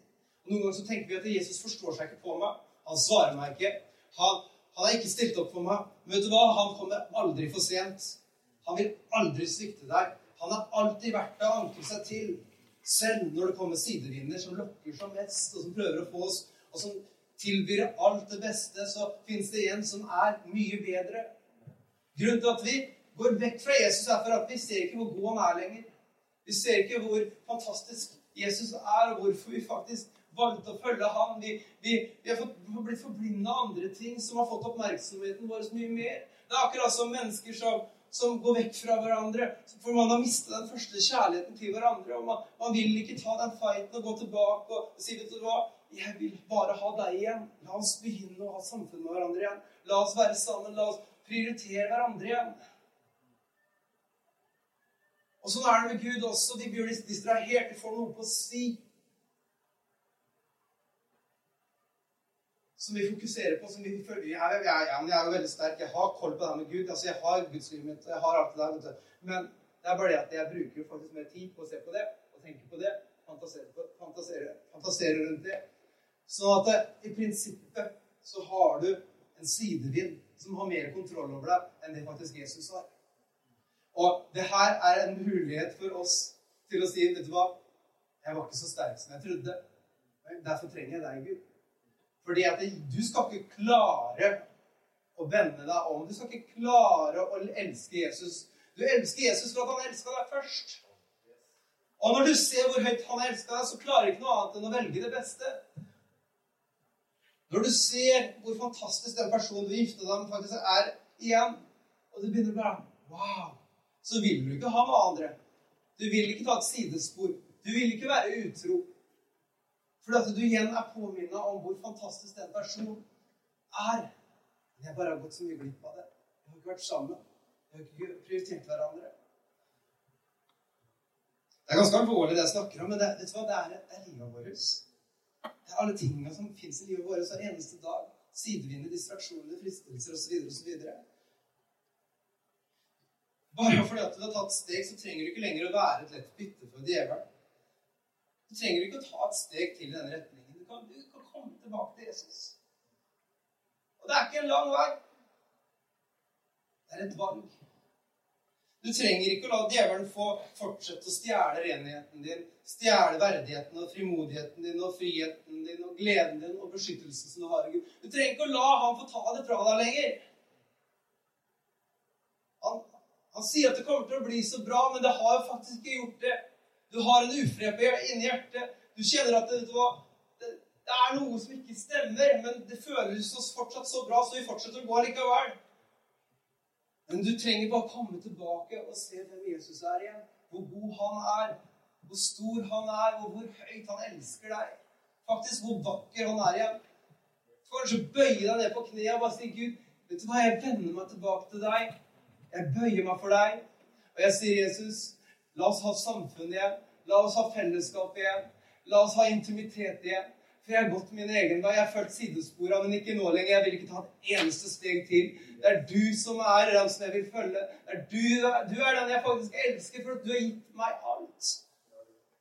Noen ganger så tenker vi at Jesus forstår seg ikke på meg. Han svarer meg ikke. Han, han har ikke stilt opp for meg. Men vet du hva? Han kommer aldri for sent. Han vil aldri svikte deg. Han har alltid vært å ankre seg til. Selv når det kommer sidevinder som lokker som mest, og som prøver å få oss, og som tilbyr alt det beste, så finnes det en som er mye bedre. Grunnen til at vi går vekk fra Jesus, er for at vi ser ikke hvor god han er lenger. Vi ser ikke hvor fantastisk Jesus er, og hvorfor vi faktisk valgte å følge ham. Vi, vi, vi har fått, blitt forblinda av andre ting som har fått oppmerksomheten vår så mye mer. Det er akkurat som mennesker som, som går vekk fra hverandre. For man har mistet den første kjærligheten til hverandre. Og man, man vil ikke ta den fighten og gå tilbake og si vet du hva, jeg vil bare ha deg igjen. La oss begynne å ha samfunn med hverandre igjen. La oss være sammen. La oss prioritere hverandre igjen. Og sånn er det med Gud også. De blir distrahert. De får noe på å si. Som vi fokuserer på. som vi følger jeg, jeg, ja, jeg er jo veldig sterk. Jeg har koll på det her med Gud. altså Jeg har gudslivet mitt. jeg har alt det der, Men det er bare det at jeg bruker faktisk mer tid på å se på det og tenke på det. Fantasere, på, fantasere, fantasere rundt det. Sånn at det, i prinsippet så har du en sidevind som har mer kontroll over deg enn det faktisk Jesus har. Og det her er en mulighet for oss til å si Vet du hva? Jeg var ikke så sterk som jeg trodde. Derfor trenger jeg deg, Gud. Fordi at du skal ikke klare å vende deg om. Du skal ikke klare å elske Jesus. Du elsker Jesus for at han elska deg først. Og når du ser hvor høyt han elska deg, så klarer ikke noe annet enn å velge det beste. Når du ser hvor fantastisk den personen du gifter deg med, faktisk er igjen, og du begynner bare Wow! Så vil du ikke ha med andre. Du vil ikke ta et sidespor. Du vil ikke være utro. For at du igjen er påminnet om hvor fantastisk den personen er. Men jeg bare har gått så mye glipp av det. Vi har ikke vært sammen. Vi har ikke prioritert hverandre. Det er ganske alvorlig, det jeg snakker om, men det, vet du hva? det er, det er livet vårt. Det er alle tingene som fins i livet vårt hver eneste dag. Sidevinder, distraksjoner, fristelser osv. osv. Bare fordi at du har tatt steg, så trenger du ikke lenger å være et lett bytte for djevelen. Du trenger ikke å ta et steg til i denne retningen. Du kan, du kan komme tilbake til Jesus. Og det er ikke en lang vei. Det er et valg. Du trenger ikke å la djevelen få fortsette å stjele renheten din, stjele verdigheten og frimodigheten din og friheten din og gleden din og beskyttelsen som du har i Gud. Du trenger ikke å la han få ta det fra deg lenger. Han, han sier at det kommer til å bli så bra, men det har jo faktisk ikke gjort det. Du har en ufred inni hjertet. Du kjenner at det, det, det, er noe som ikke stemmer, men det føles oss fortsatt så bra, så vi fortsetter å gå likevel. Men du trenger bare komme tilbake og se hvem Jesus er igjen. Hvor god han er, hvor stor han er, og hvor høyt han elsker deg. Faktisk hvor vakker han er igjen. Kanskje bøye deg ned på kneet og bare si, 'Gud, vet du hva, jeg vender meg tilbake til deg. Jeg bøyer meg for deg.' Og jeg sier, 'Jesus, la oss ha samfunn igjen. La oss ha fellesskap igjen. La oss ha intimitet igjen.' For jeg har gått min egen vei. Jeg har fulgt sidesporene, men ikke nå lenger. Jeg vil ikke ta et eneste steg til. Det er du som er den som jeg vil følge. Det er du, du er den jeg faktisk elsker, for du har gitt meg alt.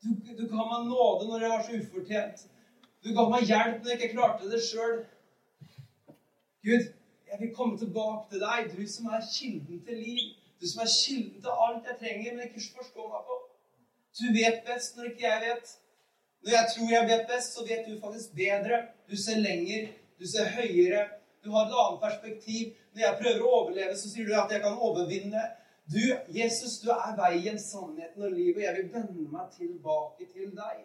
Du, du ga meg nåde når jeg var så ufortjent. Du ga meg hjelp når jeg ikke klarte det sjøl. Gud, jeg vil komme tilbake til deg, du som er kilden til liv. Du som er kilden til alt jeg trenger, men ikke forstår meg på. Du vet best når ikke jeg vet. Når jeg tror jeg vet best, så vet du faktisk bedre. Du ser lenger, du ser høyere. Du har et annet perspektiv. Når jeg prøver å overleve, så sier du at jeg kan overvinne. Du, Jesus, du er veien, sannheten og livet. Jeg vil vende meg tilbake til deg.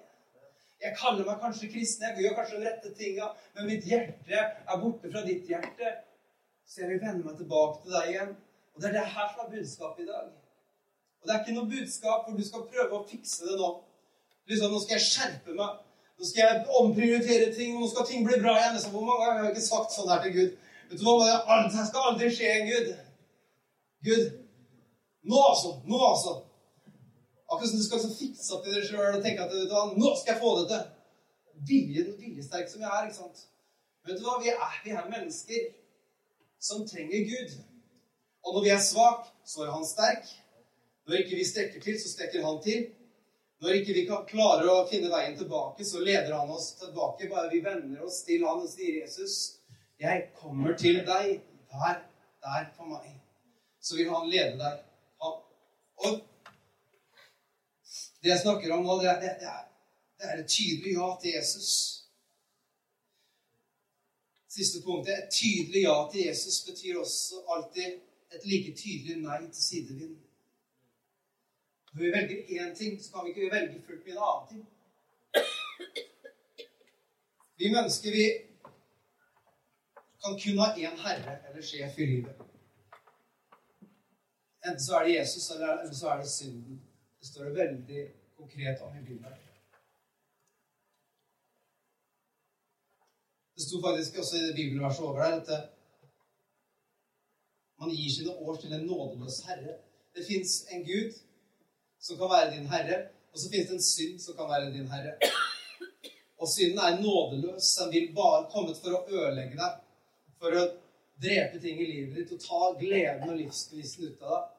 Jeg kaller meg kanskje kristen, jeg gjør kanskje de rette tinga, men mitt hjerte er borte fra ditt hjerte. Så jeg vil vende meg tilbake til deg igjen. Og det er det her som er budskapet i dag. Og det er ikke noe budskap hvor du skal prøve å fikse det nå. Liksom, nå skal jeg skjerpe meg. Nå skal jeg omprioritere ting. Nå skal ting bli bra igjen. Så hvor mange ganger har jeg ikke sagt sånn her til Gud? Vet du hva? Det skal aldri skje en Gud. Gud, nå altså. Nå altså. Akkurat som du skal fikse opp i det sjøl og tenke at vet du hva, nå skal jeg få det til. Viljen, viljesterk som jeg er. ikke sant? Vet du hva? Vi er, vi er mennesker som trenger Gud. Og når vi er svak, så er han sterk. Når ikke vi strekker til, så strekker han til. Når ikke vi kan klare å finne veien tilbake, så leder han oss tilbake. Bare vi vender oss til han og sier, 'Jesus, jeg kommer til deg. Vær der for meg.' Så vil han lede deg. og det jeg snakker om nå, det er, det, er, det er et tydelig ja til Jesus. Siste punktet. Et tydelig ja til Jesus betyr også alltid et like tydelig nei til sidevind. Når vi velger én ting, så kan vi ikke velge fullt med en annen ting. Vi mennesker, vi kan kun ha én herre eller sjef i livet. Enten så er det Jesus, eller så er det synden. Det står det veldig konkret om i Bibelen. Det sto faktisk også i det bibelverset over der at man gir sine år til en nådeløs herre. Det fins en Gud som kan være din herre. Og så finnes det en synd som kan være din herre. Og synden er nådeløs. Den vil bare kommet for å ødelegge deg. For å drepe ting i livet ditt og ta gleden og livsgnisten ut av deg.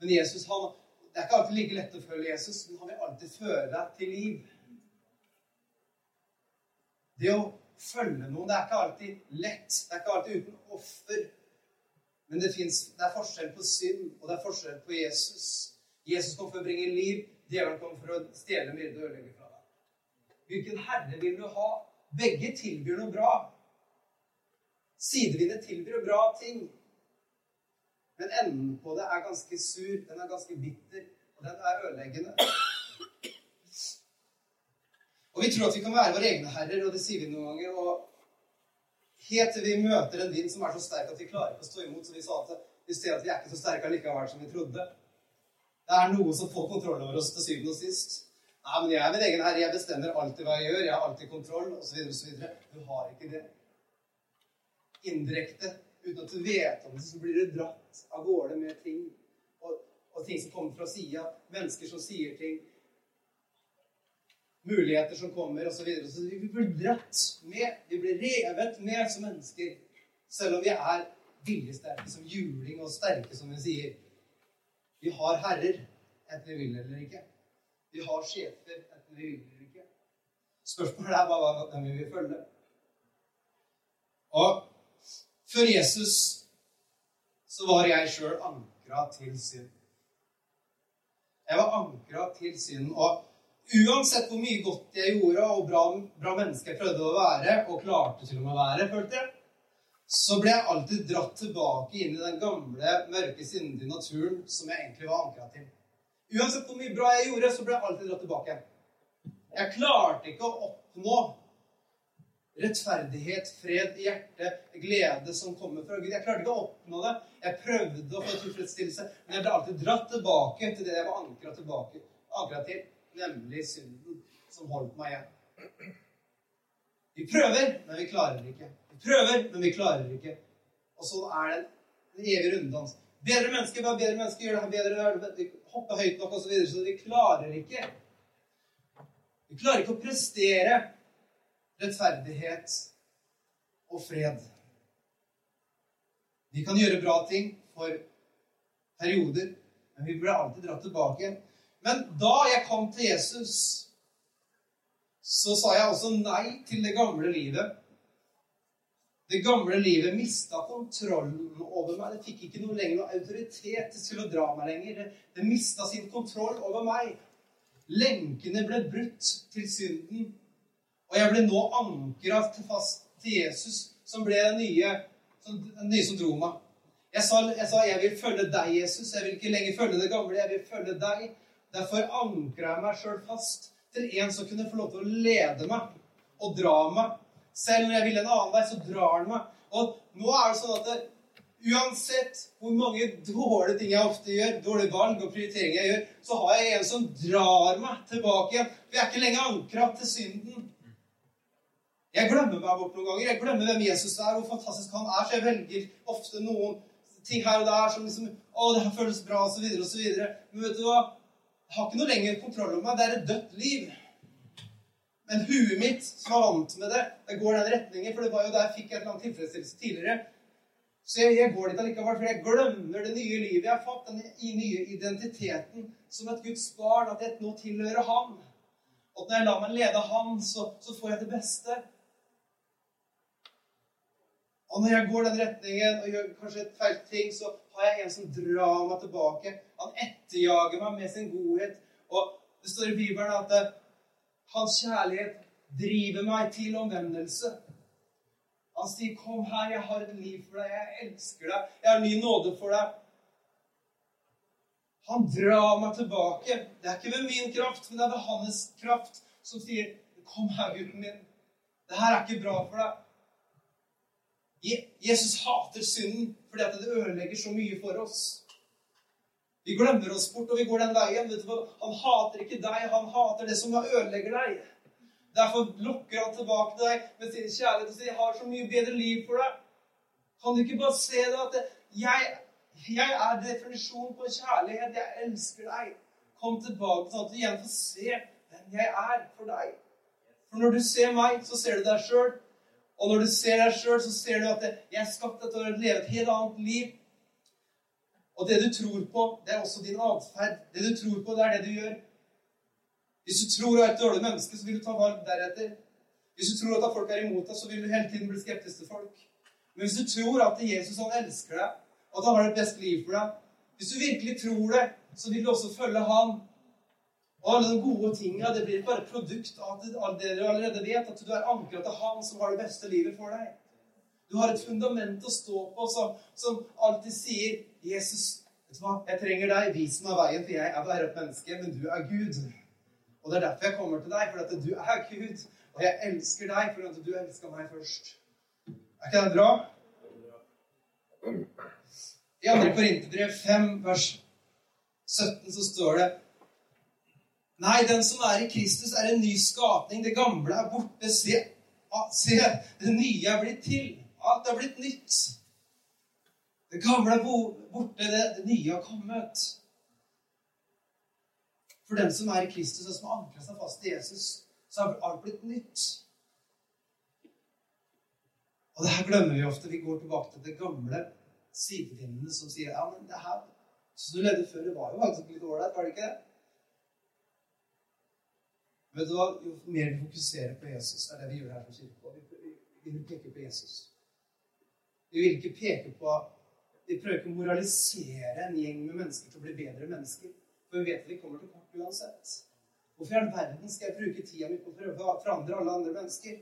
Men Jesus, han, det er ikke alltid like lett å følge Jesus, men han vil alltid føre deg til liv. Det å følge noen, det er ikke alltid lett. Det er ikke alltid uten offer. Men det, finnes, det er forskjell på synd, og det er forskjell på Jesus. Jesus kom for å bringe liv. Djevelen kom for å stjele, myrde og ødelegge fra deg. Hvilken herre vil du ha? Begge tilbyr noe bra. Sidevindet tilbyr bra ting. Men enden på det er ganske sur, den er ganske bitter, og den er ødeleggende. Og vi tror at vi kan være våre egne herrer, og det sier vi noen ganger. Og helt til vi møter en vind som er så sterk at vi klarer ikke å stå imot, så vi sa at vi ser at vi er ikke så sterke allikevel som vi trodde. Det er noe som får kontroll over oss til syvende og sist. Nei, men jeg er min egen herre. Jeg bestemmer alltid hva jeg gjør. Jeg har alltid kontroll, osv. osv. Du har ikke det. Indirekte, uten at du vet om det, så blir du dratt av gårde med ting. Og, og ting som kommer fra sida. Mennesker som sier ting. Muligheter som kommer, osv. Så, så vi blir dratt med. Vi blir revet med som mennesker. Selv om vi er viljesterke som juling og sterke, som vi sier. Vi har herrer, enten vi vil eller ikke. Vi har sjefer, enten vi vil eller ikke. Spørsmålet er bare hvem vi vil følge. Og før Jesus så var jeg sjøl ankra til synd. Jeg var ankra til synden. Og uansett hvor mye godt jeg gjorde, og bra, bra menneske jeg prøvde å være, og klarte til og med å være, følte jeg, så ble jeg alltid dratt tilbake inn i den gamle, mørke, sindige naturen som jeg egentlig var ankra til. Uansett hvor mye bra jeg gjorde, så ble jeg alltid dratt tilbake. Jeg klarte ikke å oppnå rettferdighet, fred i hjertet, glede som kommer fra Gud. Jeg klarte ikke å oppnå det. Jeg prøvde å få tilfredsstillelse, men jeg ble alltid dratt tilbake til det jeg var ankra til, nemlig synden som holdt meg igjen. Vi prøver, men vi klarer det ikke. Vi prøver, men vi klarer det ikke. Og så er det en evig runddans. Bedre mennesker, bare bedre mennesker gjør det her bedre, de hopper høyt nok osv. Så, videre, så vi klarer ikke. Vi klarer ikke å prestere rettferdighet og fred. Vi kan gjøre bra ting for perioder, men vi burde alltid dra tilbake. Men da jeg kom til Jesus, så sa jeg også nei til det gamle livet. Det gamle livet mista kontrollen over meg. Det fikk ikke noe lenger noe autoritet til å dra meg lenger. Det, det mista sin kontroll over meg. Lenkene ble brutt til synden. Og jeg ble nå ankra fast til Jesus, som ble den nye, som, den nye som dro meg. Jeg sa, jeg sa, 'Jeg vil følge deg, Jesus'. Jeg vil ikke lenger følge det gamle. Jeg vil følge deg. Derfor ankra jeg meg sjøl fast til en som kunne få lov til å lede meg og dra meg. Selv når jeg vil en annen vei, så drar han meg. Og nå er det sånn at det, uansett hvor mange dårlige ting jeg ofte gjør, dårlige valg og prioriteringer jeg gjør, så har jeg en som drar meg tilbake igjen. For jeg er ikke lenger ankra til synden. Jeg glemmer meg bort noen ganger. Jeg glemmer hvem Jesus er, hvor fantastisk han er. Så jeg velger ofte noen ting her og der som liksom Å, det her føles bra, og så videre, og så videre. Men vet du hva? Jeg har ikke noe lenger kontroll over meg. Det er et dødt liv. Men huet mitt, som er vant med det, det går den retningen. For det var jo der jeg fikk et eller annet tilfredsstillelse tidligere. Så jeg, jeg går dit allikevel, for jeg glemmer det nye livet jeg har fått. Den nye identiteten som et Guds barn. At jeg nå tilhører Han. Og når jeg lar meg lede Han, så, så får jeg det beste. Og når jeg går den retningen og gjør kanskje et feil ting, så har jeg en som drar meg tilbake. Han etterjager meg med sin godhet. Og det står i Bibelen at eh, hans kjærlighet driver meg til omvendelse. Han sier, 'Kom her, jeg har et liv for deg. Jeg elsker deg. Jeg har ny nåde for deg.' Han drar meg tilbake. Det er ikke ved min kraft, men det er ved hans kraft som sier, 'Kom her, gutten min. Det her er ikke bra for deg.' Jesus hater synden fordi det ødelegger så mye for oss. Vi glemmer oss bort, og vi går den veien. Han hater ikke deg, han hater det som ødelegger deg. Derfor lokker han tilbake til deg med sin kjærlighet og sier 'Jeg har så mye bedre liv for deg'. Kan du ikke bare se det at jeg, jeg er definisjonen på kjærlighet. Jeg elsker deg. Kom tilbake sånn at du igjen får se hvem jeg er for deg. For når du ser meg, så ser du deg sjøl. Og når du ser deg sjøl, så ser du at jeg er skapt til å leve et helt annet liv. Og det du tror på, det er også din atferd. Det du tror på, det er det du gjør. Hvis du tror du er et dårlig menneske, så vil du ta valg deretter. Hvis du tror at folk er imot deg, så vil du hele tiden bli skeptisk til folk. Men hvis du tror at Jesus han elsker deg, og at han har det beste liv for deg Hvis du virkelig tror det, så vil du også følge han. Og alle de gode tinga, det blir bare et produkt av det du allerede vet, at du er ankra til Han som har det beste livet for deg. Du har et fundament å stå på som, som alltid sier 'Jesus, jeg trenger deg. Vis meg veien, for jeg er bare et menneske, men du er Gud.' Og det er derfor jeg kommer til deg, for at du er Gud. Og jeg elsker deg for at du elsker meg først. Er ikke det bra? I 2. Korinterbrev 5, vers 17, så står det Nei, den som er i Kristus, er en ny skapning. Det gamle er borte. Se, se det nye er blitt til. Alt er blitt nytt. Det gamle er borte, det, det nye har kommet. For den som er i Kristus, og som har ankra seg fast i Jesus, så har alt blitt nytt. Og det her glemmer vi ofte. Vi går tilbake til det gamle sidevindene som sier ja, men det her som du levde før, det var jo faktisk litt ålreit, var det ikke det? Vet du hva? Jo mer vi fokuserer på Jesus, er det vi gjør her som kirke. Vi vil peke på Jesus. Vi vil ikke peke på Vi prøver ikke å moralisere en gjeng med mennesker til å bli bedre mennesker. For vi vet at vi kommer til kort uansett. Hvorfor i all verden skal jeg bruke tida mi på å prøve å forandre alle andre mennesker?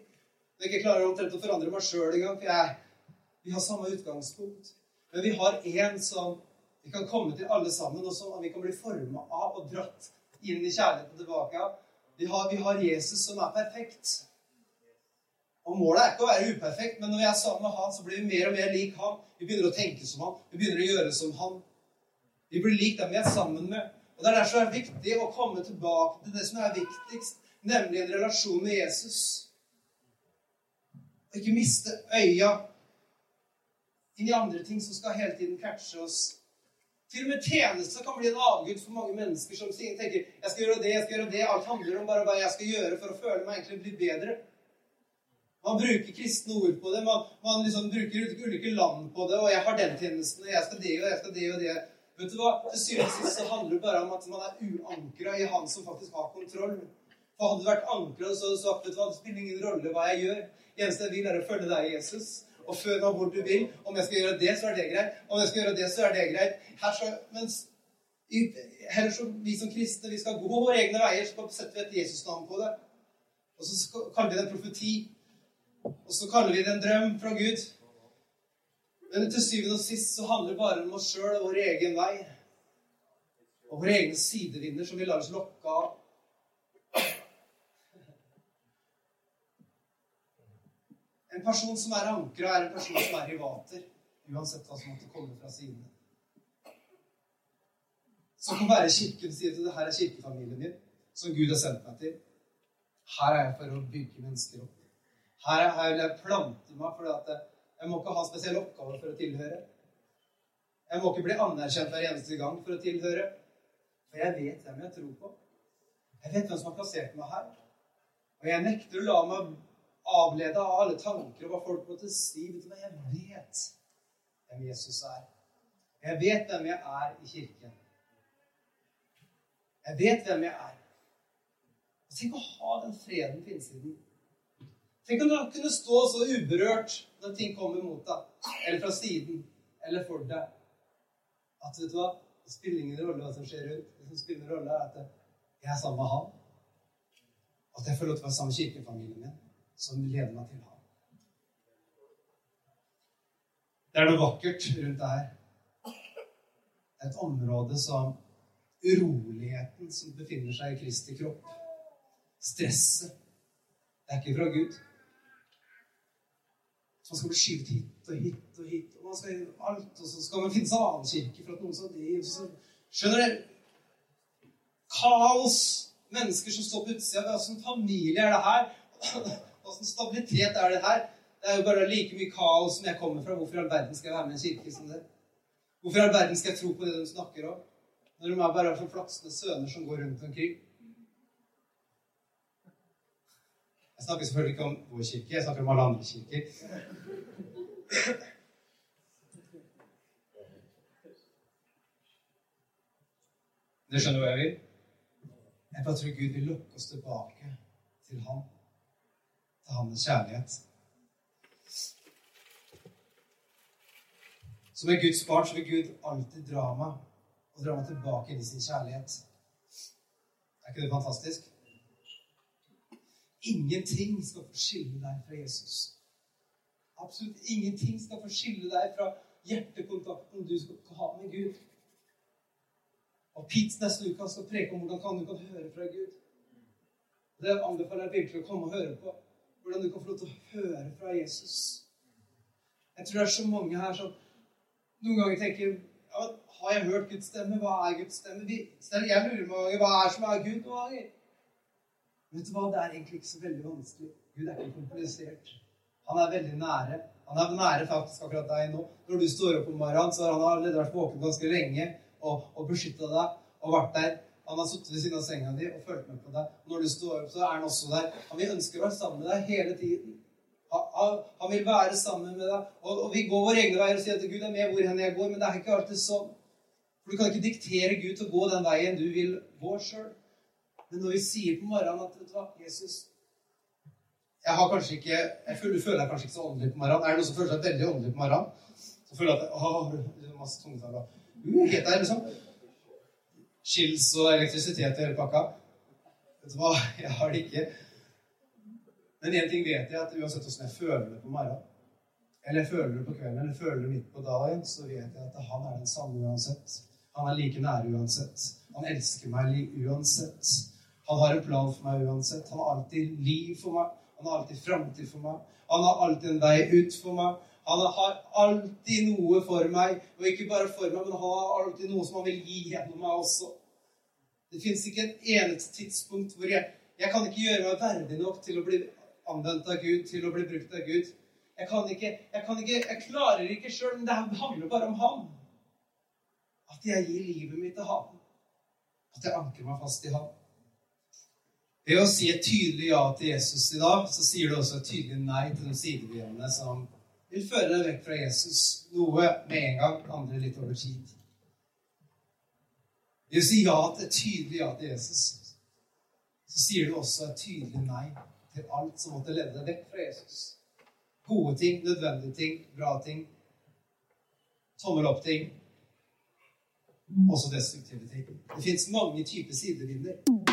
Når jeg ikke klarer omtrent å forandre meg sjøl engang, for jeg, vi har samme utgangspunkt. Men vi har én som vi kan komme til alle sammen, og som vi kan bli forma av og dratt inn i kjærligheten tilbake av. Vi har, vi har Jesus som er perfekt. Og Målet er ikke å være uperfekt, men når vi er sammen med han, så blir vi mer og mer lik han. Vi begynner å tenke som han. Vi begynner å gjøre som han. Vi blir lik dem vi er sammen med. Og Det er derfor det er viktig å komme tilbake til det som er viktigst, nemlig en relasjon med Jesus. Og ikke miste øya inn i andre ting som skal hele tiden catche oss. Til og med tjeneste kan bli en avgud for mange mennesker som tenker jeg skal gjøre det, jeg skal gjøre det. Alt handler om bare hva jeg skal gjøre for å føle meg egentlig bli bedre. Man bruker kristne ord på det. Man, man liksom bruker ulike land på det. Og 'jeg har den tjenesten, og jeg skal det, og jeg skal det og det'. Vet du hva? Til syvende og sist så handler det bare om at man er uankra i Han som faktisk har kontroll. For Hadde du vært ankra så hadde du du at det spiller ingen rolle hva jeg gjør. Det eneste jeg vil, er å følge deg, Jesus. Og før meg hvor du vil. Om jeg skal gjøre det, så er det greit. Om jeg skal gjøre det, så er det greit. Her så, mens heller så vi som kristne vi skal gå våre egne veier, så setter vi et Jesus-navn på det. Og så kaller vi det en profeti. Og så kaller vi det en drøm fra Gud. Men til syvende og sist så handler det bare om oss sjøl og vår egen vei. Og våre egne sidevinder som vi lar oss lokke av. En person som er ankra, er en person som er i vater. Uansett hva som måtte komme fra sidene. Som kan være kirken sier at det her er kirkefamilien min, som Gud har sendt meg til. Her er jeg for å bygge mennesker opp. Her, vil jeg plante meg, for jeg må ikke ha spesielle oppgaver for å tilhøre. Jeg må ikke bli anerkjent hver eneste gang for å tilhøre. For jeg vet hvem jeg tror på. Jeg vet hvem som har plassert meg her. Og jeg nekter å la meg avlede av alle tanker og hva folk måtte si. Hva? Jeg vet hvem Jesus er. Jeg vet hvem jeg er i kirken. Jeg vet hvem jeg er. Tenk å ha den freden på innsiden. Tenk om du kunne stå så uberørt når ting kommer mot deg, eller fra siden, eller for deg, at vet du hva, det spiller ingen rolle hva som skjer rundt. Det som spiller rolle, er at jeg er sammen med han. At jeg får lov til å være sammen med kirkefamilien min, som leder meg til han. Det er noe vakkert rundt det her. Et område som uroligheten som befinner seg i Kristi kropp. Stresset. Det er ikke fra Gud. Så man skal bli skyvd hit og hit og hit. Og man skal gjøre alt, og så skal man finne seg en annen kirke for at noen skal det. Så, skjønner dere? Kaos. Mennesker som står på utsida. Åssen familie er det her? Åssen stabilitet er det her? Det er jo bare like mye kaos som jeg kommer fra. Hvorfor i all verden skal jeg være med i en kirke som det? Hvorfor i all verden skal jeg tro på det de snakker om? Når de er bare som flaksende sønner som går rundt omkring. Jeg snakker selvfølgelig ikke om vår kirke, jeg snakker om alle andre kirker. Dere skjønner hva jeg vil? Jeg bare tror Gud vil lokke oss tilbake til Han. Til Hans kjærlighet. Som en Guds barn så vil Gud alltid dra meg og dra meg tilbake inn i sin kjærlighet. Er ikke det fantastisk? Ingenting skal forskille deg fra Jesus. Absolutt ingenting skal forskille deg fra hjertekontakten du skal ha med Gud. Og Pete neste uke skal preke om hvordan du kan høre fra Gud. Det anbefaler jeg virkelig å komme og høre på. Hvordan du kan få lov til å høre fra Jesus. Jeg tror det er så mange her som noen ganger tenker ja, Har jeg hørt Guds stemme? Hva er Guds stemme? Jeg lurer mange ganger hva er som er Gud noen ganger. Vet du hva? Det er egentlig ikke så veldig vanskelig. Gud er ikke komplisert. Han er veldig nære. Han er nære faktisk akkurat deg nå. Når du står opp om morgenen, så har han allerede vært våken ganske lenge og, og beskytta deg og vært der. Han har sittet ved siden av senga di og fulgt med på deg. Når du står opp, så er han også der. Han vil ønske å være sammen med deg hele tiden. Han, han vil være sammen med deg. Og, og, vi går våre egne veier og sier at Gud er med hvor hen jeg går. Men det er ikke alltid sånn. For du kan ikke diktere Gud til å gå den veien du vil gå sjøl. Men når vi sier på morgenen at vet du hva, Jesus Jeg har kanskje ikke, jeg føler, føler jeg kanskje ikke så åndelig på morgenen. Er det noen som føler seg veldig åndelig på morgenen? Så føler jeg at å, masse tungetall uh, helt der, liksom. Skils og elektrisitet i hele pakka. Vet du hva? Jeg har det ikke. Men én ting vet jeg, at uansett åssen jeg føler det på morgenen, eller jeg føler det på kvelden, eller jeg føler det midt på dagen, så vet jeg at han er den samme uansett. Han er like nær uansett. Han elsker meg uansett. Han har en plan for meg uansett. Han har alltid liv for meg. Han har alltid framtid for meg. Han har alltid en vei ut for meg. Han har alltid noe for meg. Og ikke bare for meg, men han har alltid noe som han vil gi gjennom meg også. Det fins ikke et eneste tidspunkt hvor jeg Jeg kan ikke gjøre meg verdig nok til å bli anvendt av Gud, til å bli brukt av Gud. Jeg kan ikke, jeg, kan ikke, jeg klarer ikke sjøl, men det handler bare om ham. At jeg gir livet mitt til ham. At jeg anker meg fast i ham. Ved å si et tydelig ja til Jesus i dag, så sier du også et tydelig nei til de sidevennene som vil føre deg vekk fra Jesus. Noe med en gang, andre litt over tid. Ved å si ja til et tydelig ja til Jesus, så sier du også et tydelig nei til alt som måtte lede deg vekk fra Jesus. Gode ting, nødvendige ting, bra ting, tommel opp-ting. Også destruktive ting. Det fins mange typer sidevinder.